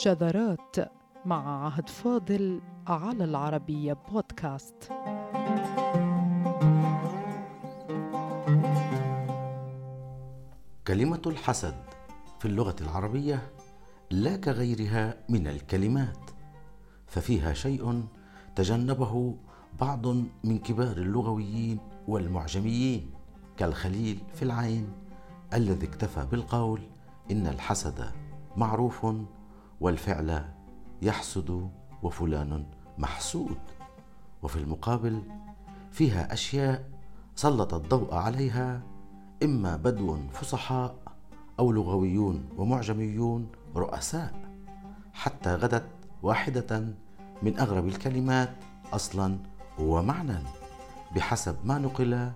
شذرات مع عهد فاضل على العربية بودكاست. كلمة الحسد في اللغة العربية لا كغيرها من الكلمات ففيها شيء تجنبه بعض من كبار اللغويين والمعجميين كالخليل في العين الذي اكتفى بالقول إن الحسد معروف والفعل يحسد وفلان محسود. وفي المقابل فيها أشياء سلط الضوء عليها إما بدو فصحاء أو لغويون ومعجميون رؤساء. حتى غدت واحدة من أغرب الكلمات أصلا ومعنى بحسب ما نقل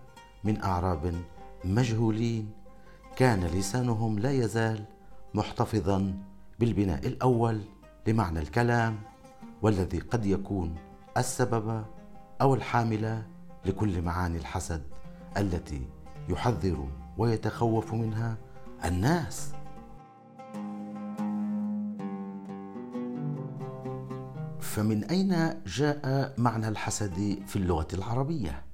من أعراب مجهولين. كان لسانهم لا يزال محتفظا بالبناء الأول لمعنى الكلام والذي قد يكون السبب أو الحامل لكل معاني الحسد التي يحذر ويتخوف منها الناس. فمن أين جاء معنى الحسد في اللغة العربية؟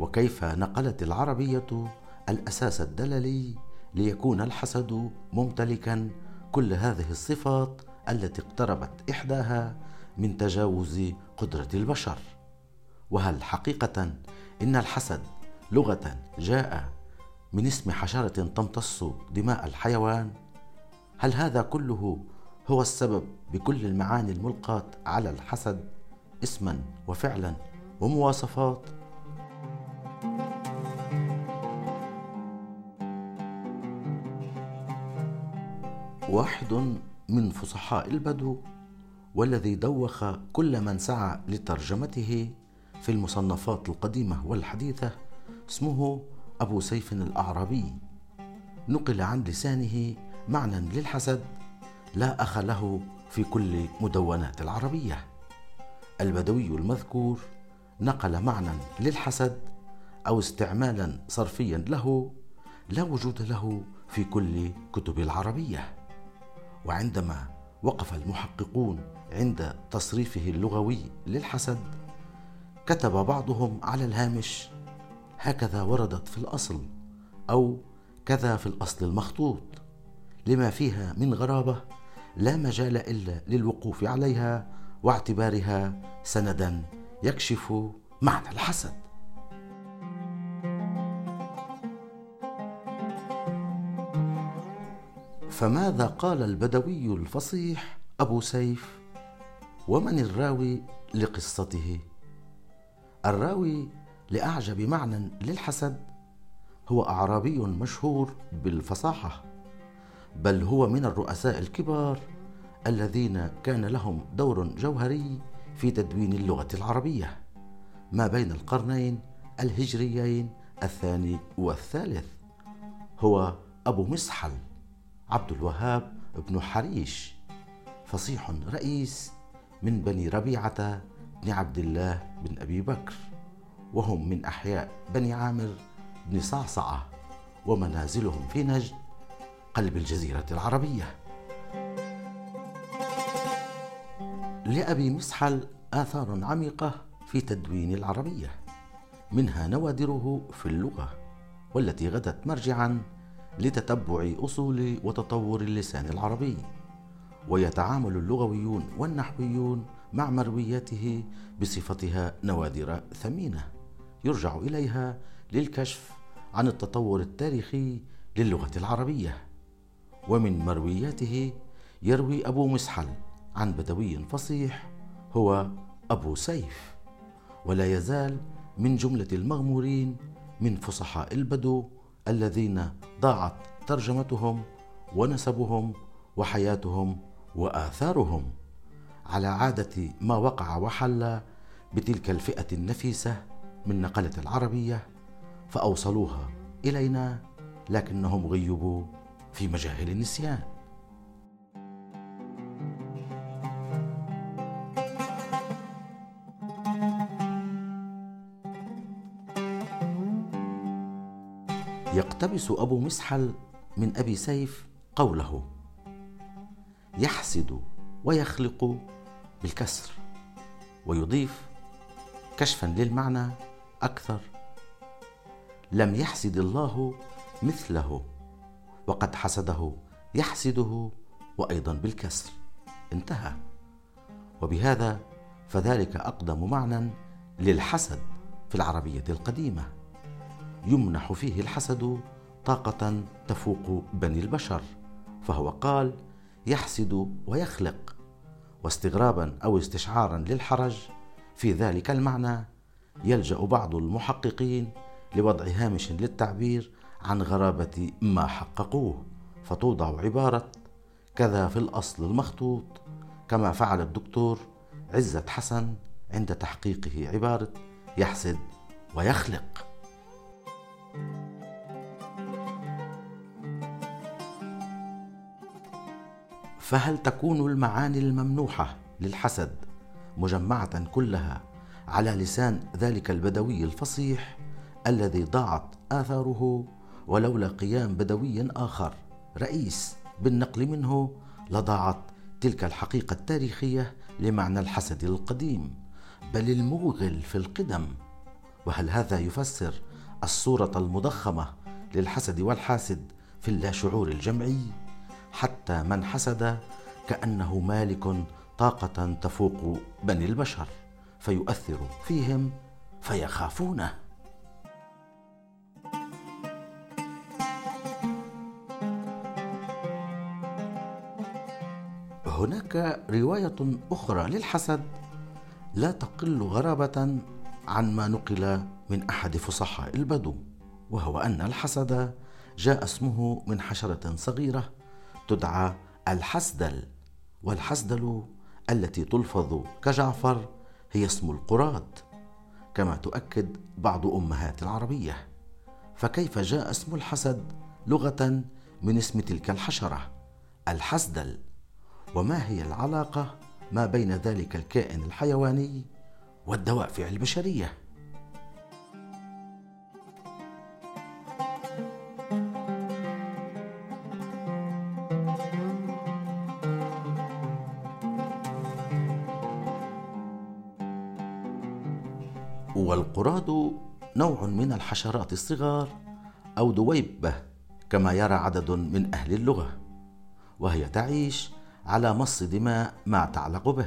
وكيف نقلت العربية الأساس الدللي ليكون الحسد ممتلكا كل هذه الصفات التي اقتربت إحداها من تجاوز قدرة البشر. وهل حقيقة إن الحسد لغة جاء من اسم حشرة تمتص دماء الحيوان؟ هل هذا كله هو السبب بكل المعاني الملقاة على الحسد؟ اسما وفعلا ومواصفات؟ واحد من فصحاء البدو والذي دوخ كل من سعى لترجمته في المصنفات القديمة والحديثة اسمه أبو سيف الأعرابي. نقل عن لسانه معنى للحسد لا أخ له في كل مدونات العربية. البدوي المذكور نقل معنى للحسد أو استعمالا صرفيا له لا وجود له في كل كتب العربية. وعندما وقف المحققون عند تصريفه اللغوي للحسد كتب بعضهم على الهامش هكذا وردت في الأصل أو كذا في الأصل المخطوط لما فيها من غرابة لا مجال إلا للوقوف عليها واعتبارها سندا يكشف معنى الحسد. فماذا قال البدوي الفصيح أبو سيف؟ ومن الراوي لقصته؟ الراوي لأعجب معنى للحسد هو أعرابي مشهور بالفصاحة بل هو من الرؤساء الكبار الذين كان لهم دور جوهري في تدوين اللغة العربية ما بين القرنين الهجريين الثاني والثالث هو أبو مسحل. عبد الوهاب بن حريش فصيح رئيس من بني ربيعة بن عبد الله بن أبي بكر وهم من أحياء بني عامر بن صعصعة ومنازلهم في نجد قلب الجزيرة العربية. لأبي مسحل آثار عميقة في تدوين العربية، منها نوادره في اللغة، والتي غدت مرجعا لتتبع أصول وتطور اللسان العربي. ويتعامل اللغويون والنحويون مع مروياته بصفتها نوادر ثمينة. يرجع إليها للكشف عن التطور التاريخي للغة العربية. ومن مروياته يروي أبو مسحل عن بدوي فصيح هو أبو سيف. ولا يزال من جملة المغمورين من فصحاء البدو الذين ضاعت ترجمتهم ونسبهم وحياتهم وآثارهم على عادة ما وقع وحل بتلك الفئة النفيسة من نقلة العربية فأوصلوها إلينا لكنهم غيبوا في مجاهل النسيان. يقتبس أبو مسحل من أبي سيف قوله يحسد ويخلق بالكسر ويضيف كشفا للمعنى أكثر لم يحسد الله مثله وقد حسده يحسده وأيضا بالكسر. انتهى. وبهذا فذلك أقدم معنى للحسد في العربية القديمة. يمنح فيه الحسد طاقة تفوق بني البشر فهو قال يحسد ويخلق واستغرابا أو استشعارا للحرج. في ذلك المعنى يلجأ بعض المحققين لوضع هامش للتعبير عن غرابة ما حققوه فتوضع عبارة كذا في الأصل المخطوط. كما فعل الدكتور عزت حسن عند تحقيقه عبارة يحسد ويخلق. فهل تكون المعاني الممنوحة للحسد مجمعة كلها على لسان ذلك البدوي الفصيح الذي ضاعت آثاره ولولا قيام بدوي آخر؟ رئيس بالنقل منه لضاعت تلك الحقيقة التاريخية لمعنى الحسد القديم بل الموغل في القدم. وهل هذا يفسر الصورة المضخمة للحسد والحاسد في اللاشعور الجمعي حتى من حسد كأنه مالك طاقة تفوق بني البشر فيؤثر فيهم فيخافونه هناك رواية أخرى للحسد لا تقل غرابة عن ما نقل من أحد فصحاء البدو وهو أن الحسد جاء اسمه من حشرة صغيرة تدعى الحسدل والحسدل التي تلفظ كجعفر هي اسم القراد كما تؤكد بعض أمهات العربية. فكيف جاء اسم الحسد لغة من اسم تلك الحشرة؟ الحسدل. وما هي العلاقة ما بين ذلك الكائن الحيواني والدوافع البشرية. والقراد نوع من الحشرات الصغار أو دويبة كما يرى عدد من أهل اللغة وهي تعيش على مص دماء ما تعلق به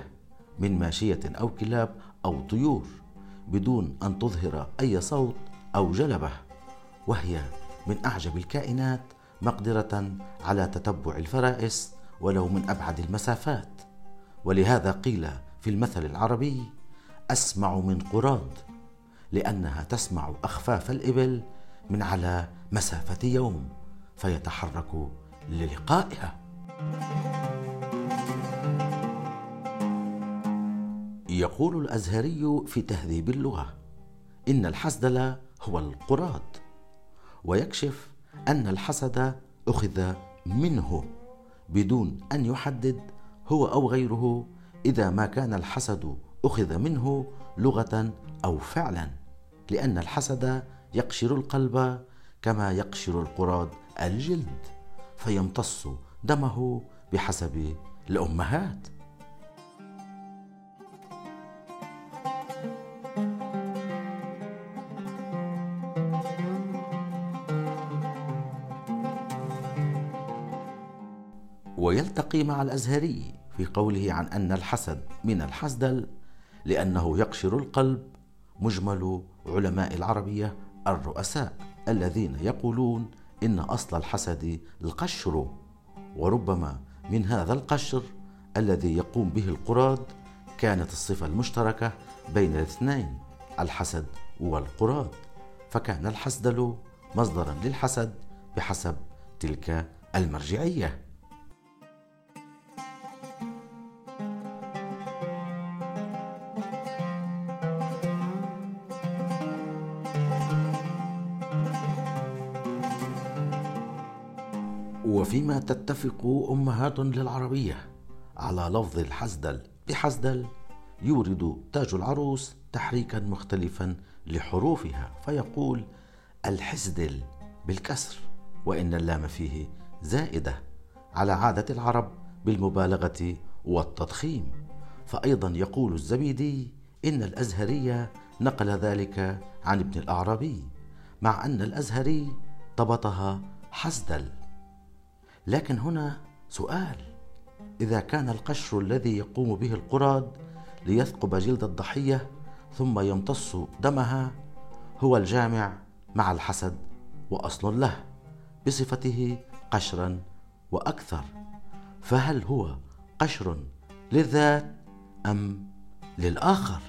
من ماشية أو كلاب أو طيور بدون أن تظهر أي صوت أو جلبة وهي من أعجب الكائنات مقدرة على تتبع الفرائس ولو من أبعد المسافات. ولهذا قيل في المثل العربي أسمع من قراد لأنها تسمع أخفاف الإبل من على مسافة يوم فيتحرك للقائها. يقول الأزهري في تهذيب اللغة إن الحسدل هو القراد ويكشف أن الحسد أخذ منه بدون أن يحدد هو أو غيره إذا ما كان الحسد أخذ منه لغة أو فعلا لأن الحسد يقشر القلب كما يقشر القراد الجلد فيمتص دمه بحسب الأمهات. ويلتقي مع الأزهري في قوله عن أن الحسد من الحسدل لأنه يقشر القلب مجمل علماء العربية الرؤساء الذين يقولون إن أصل الحسد القشر وربما من هذا القشر الذي يقوم به القراد كانت الصفة المشتركة بين الاثنين الحسد والقراد. فكان الحسدل مصدرا للحسد بحسب تلك المرجعية. وفيما تتفق أمهات للعربية على لفظ الحزدل بحزدل يورد تاج العروس تحريكا مختلفا لحروفها فيقول الحزدل بالكسر وإن اللام فيه زائدة على عادة العرب بالمبالغة والتضخيم. فأيضا يقول الزبيدي إن الأزهري نقل ذلك عن ابن الأعرابي مع أن الأزهري ضبطها حسدل لكن هنا سؤال إذا كان القشر الذي يقوم به القراد ليثقب جلد الضحية ثم يمتص دمها هو الجامع مع الحسد وأصل له بصفته قشرا وأكثر فهل هو قشر للذات أم للآخر؟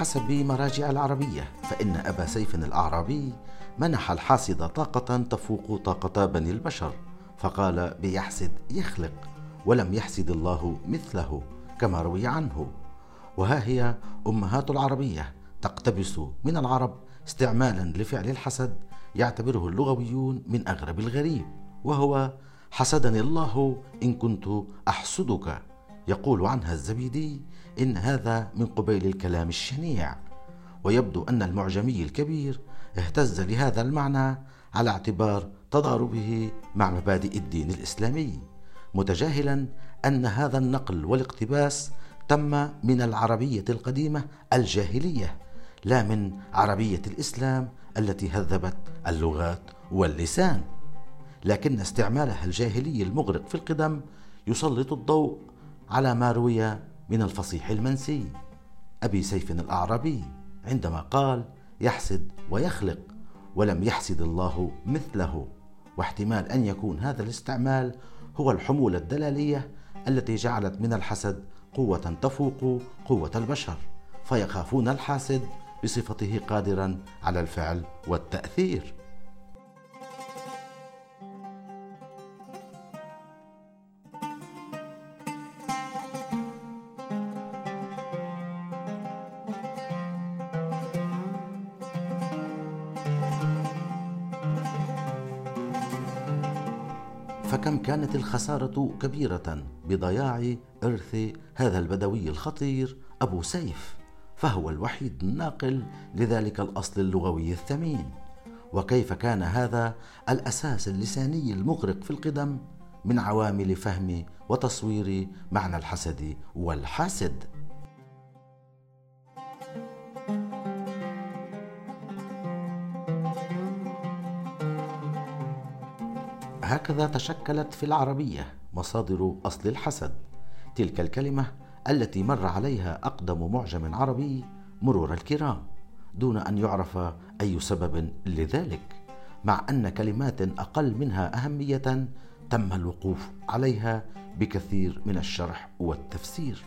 بحسب مراجع العربية فإن أبا سيف الأعرابي منح الحاسد طاقة تفوق طاقة بني البشر فقال بيحسد يخلق ولم يحسد الله مثله كما روي عنه. وها هي أمهات العربية تقتبس من العرب استعمالا لفعل الحسد يعتبره اللغويون من أغرب الغريب وهو حسدني الله إن كنت أحسدك. يقول عنها الزبيدي إن هذا من قبيل الكلام الشنيع ويبدو أن المعجمي الكبير اهتز لهذا المعنى على اعتبار تضاربه مع مبادئ الدين الإسلامي متجاهلا أن هذا النقل والاقتباس تم من العربية القديمة الجاهلية لا من عربية الإسلام التي هذبت اللغات واللسان. لكن استعمالها الجاهلي المغرق في القدم يسلط الضوء على ما روي من الفصيح المنسي. أبي سيف الأعرابي عندما قال يحسد ويخلق ولم يحسد الله مثله. واحتمال أن يكون هذا الاستعمال هو الحمولة الدلالية التي جعلت من الحسد قوة تفوق قوة البشر فيخافون الحاسد بصفته قادرا على الفعل والتأثير. فكم كانت الخسارة كبيرة بضياع إرث هذا البدوي الخطير أبو سيف فهو الوحيد الناقل لذلك الأصل اللغوي الثمين. وكيف كان هذا؟ الأساس اللساني المغرق في القدم من عوامل فهم وتصوير معنى الحسد والحاسد. هكذا تشكلت في العربية مصادر أصل الحسد. تلك الكلمة التي مر عليها أقدم معجم عربي مرور الكرام دون أن يعرف أي سبب لذلك مع أن كلمات أقل منها أهمية تم الوقوف عليها بكثير من الشرح والتفسير.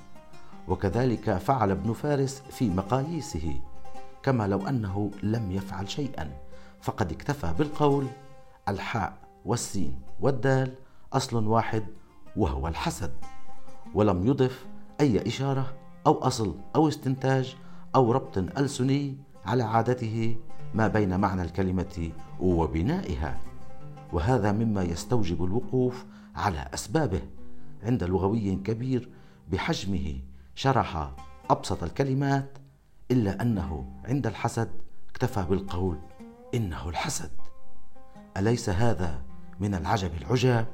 وكذلك فعل ابن فارس في مقاييسه كما لو أنه لم يفعل شيئا فقد اكتفى بالقول الحاء والسين والدال أصل واحد وهو الحسد ولم يضف أي إشارة أو أصل أو استنتاج أو ربط ألسني على عادته ما بين معنى الكلمة وبنائها. وهذا مما يستوجب الوقوف على أسبابه عند لغوي كبير بحجمه شرح أبسط الكلمات إلا أنه عند الحسد اكتفى بالقول إنه الحسد. أليس هذا من العجب العجاب.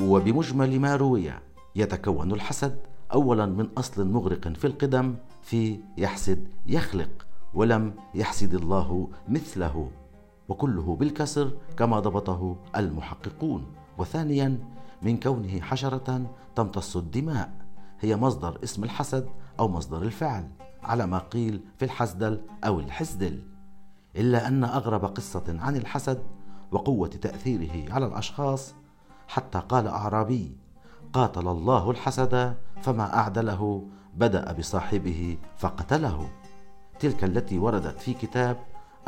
وبمجمل ما روي يتكون الحسد اولا من أصل مغرق في القدم في يحسد يخلق ولم يحسد الله مثله وكله بالكسر كما ضبطه المحققون. وثانيا من كونه حشرة تمتص الدماء هي مصدر اسم الحسد أو مصدر الفعل على ما قيل في الحسدل أو الحسدل. إلا أن أغرب قصة عن الحسد وقوة تأثيره على الأشخاص حتى قال أعرابي قاتل الله الحسد فما أعدله بدأ بصاحبه فقتله. تلك التي وردت في كتاب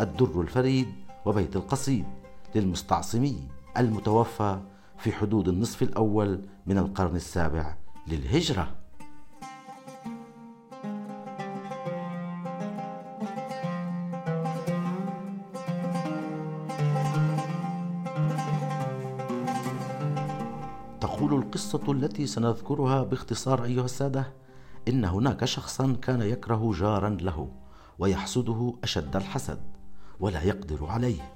الدر الفريد وبيت القصيد للمستعصمي المتوفى في حدود النصف الأول من القرن السابع للهجرة. القصة التي سنذكرها باختصار أيها السادة. إن هناك شخصا كان يكره جارا له ويحسده أشد الحسد ولا يقدر عليه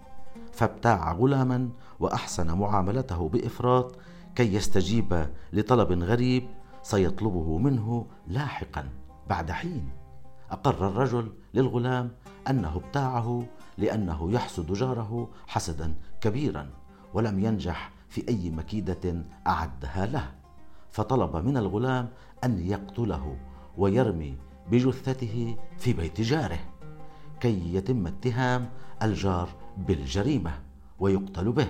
فابتاع غلاما وأحسن معاملته بإفراط كي يستجيب لطلب غريب سيطلبه منه لاحقا بعد حين. أقر الرجل للغلام أنه ابتاعه لأنه يحسد جاره حسدا كبيرا ولم ينجح في أي مكيدة أعدها له فطلب من الغلام أن يقتله ويرمي بجثته في بيت جاره كي يتم اتهام الجار بالجريمة ويقتل به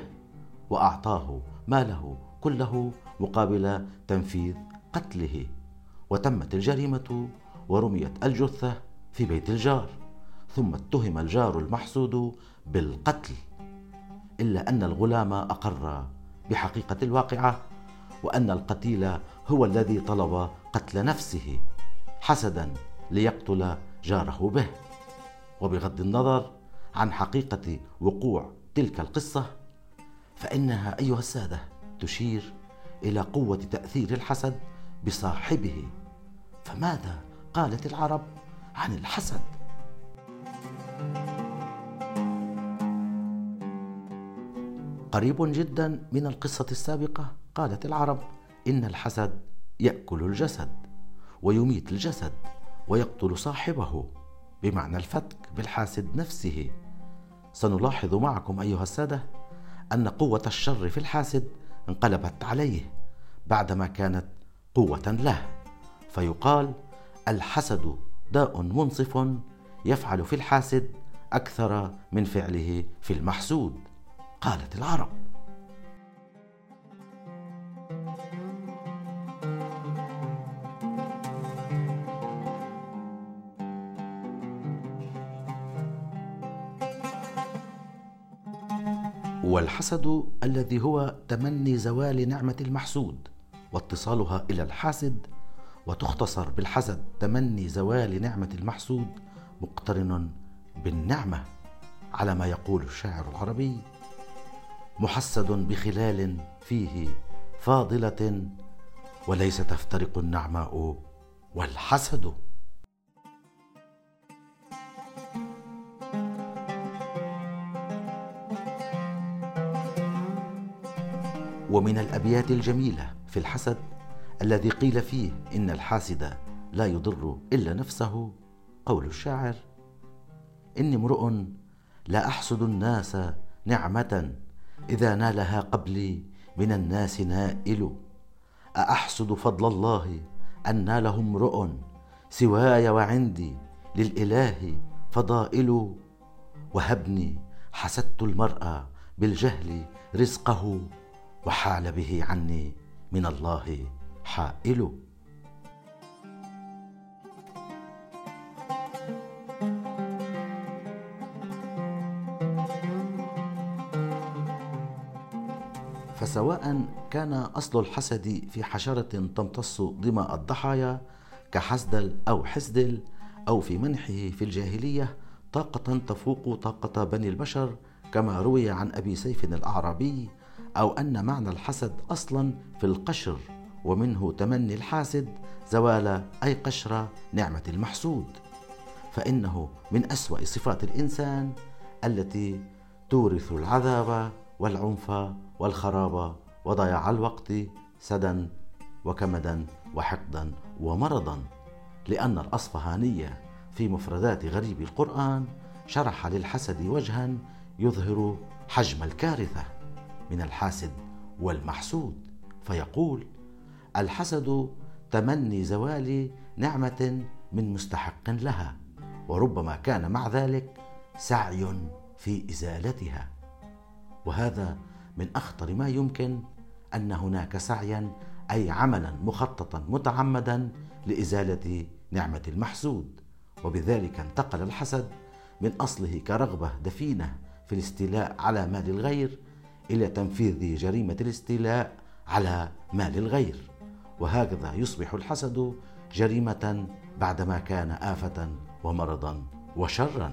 وأعطاه ماله كله مقابل تنفيذ قتله. وتمت الجريمة ورميت الجثة في بيت الجار ثم اتهم الجار المحسود بالقتل. إلا أن الغلام أقر بحقيقة الواقعة وأن القتيل هو الذي طلب قتل نفسه حسدا ليقتل جاره به. وبغض النظر عن حقيقة وقوع تلك القصة فإنها أيها السادة تشير إلى قوة تأثير الحسد بصاحبه. فماذا قالت العرب عن الحسد؟ قريب جدا من القصة السابقة. قالت العرب إن الحسد يأكل الجسد ويميت الجسد ويقتل صاحبه بمعنى الفتك بالحاسد نفسه. سنلاحظ معكم أيها السادة أن قوة الشر في الحاسد انقلبت عليه بعدما كانت قوة له. فيقال الحسد داء منصف يفعل في الحاسد أكثر من فعله في المحسود. قالت العرب. والحسد الذي هو تمني زوال نعمة المحسود واتصالها إلى الحاسد وتختصر بالحسد تمني زوال نعمة المحسود مقترن بالنعمة على ما يقول الشاعر العربي محسد بخلال فيه فاضلة وليس تفترق النعماء والحسد. ومن الأبيات الجميلة في الحسد الذي قيل فيه إن الحاسد لا يضر إلا نفسه قول الشاعر إني امرؤ لا أحسد الناس نعمة إذا نالها قبلي من الناس نائل. أأحسد فضل الله أن ناله امرؤ سواي وعندي للإله فضائل. وهبني حسدت المرء بالجهل رزقه وحال به عني من الله حائل. فسواء كان أصل الحسد في حشرة تمتص دماء الضحايا كحسدل أو حسدل أو في منحه في الجاهلية طاقة تفوق طاقة بني البشر كما روي عن أبي سيف الأعرابي أو أن معنى الحسد أصلا في القشر ومنه تمني الحاسد زوال أي قشر نعمة المحسود. فإنه من أسوأ صفات الإنسان التي تورث العذاب والعنف والخراب وضياع الوقت سدا وكمدا وحقدا ومرضا لأن الأصفهاني في مفردات غريب القرآن شرح للحسد وجها يظهر حجم الكارثة من الحاسد والمحسود فيقول الحسد تمني زوال نعمة من مستحق لها وربما كان مع ذلك سعي في إزالتها. وهذا من أخطر ما يمكن أن هناك سعيا أي عملا مخططا متعمدا لإزالة نعمة المحسود. وبذلك انتقل الحسد من أصله كرغبة دفينة في الاستيلاء على مال الغير إلى تنفيذ جريمة الاستيلاء على مال الغير. وهكذا يصبح الحسد جريمة بعدما كان آفة ومرضا وشرا.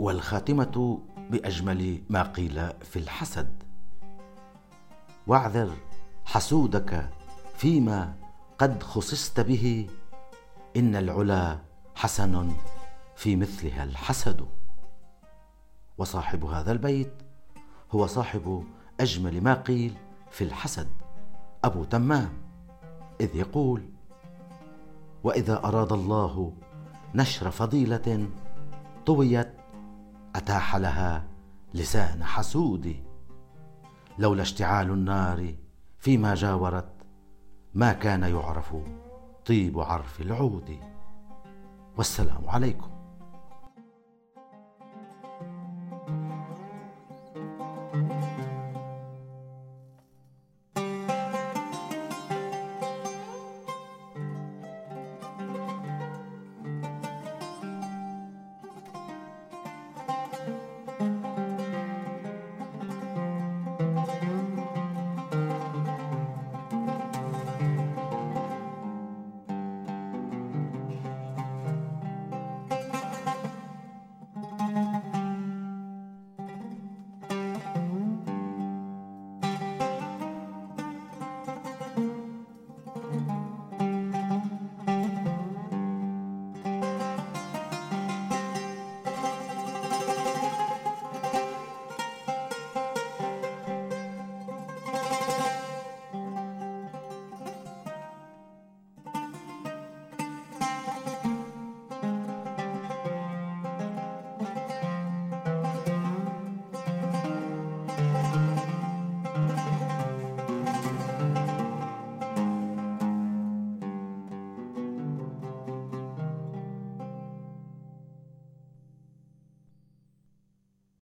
والخاتمة بأجمل ما قيل في الحسد. واعذر حسودك فيما قد خصصت به إن العلا حسن في مثلها الحسد. وصاحب هذا البيت هو صاحب أجمل ما قيل في الحسد أبو تمام إذ يقول وإذا أراد الله نشر فضيلة طويت أتاح لها لسان حسود لولا اشتعال النار فيما جاورت ما كان يعرف طيب عرف العود. والسلام عليكم.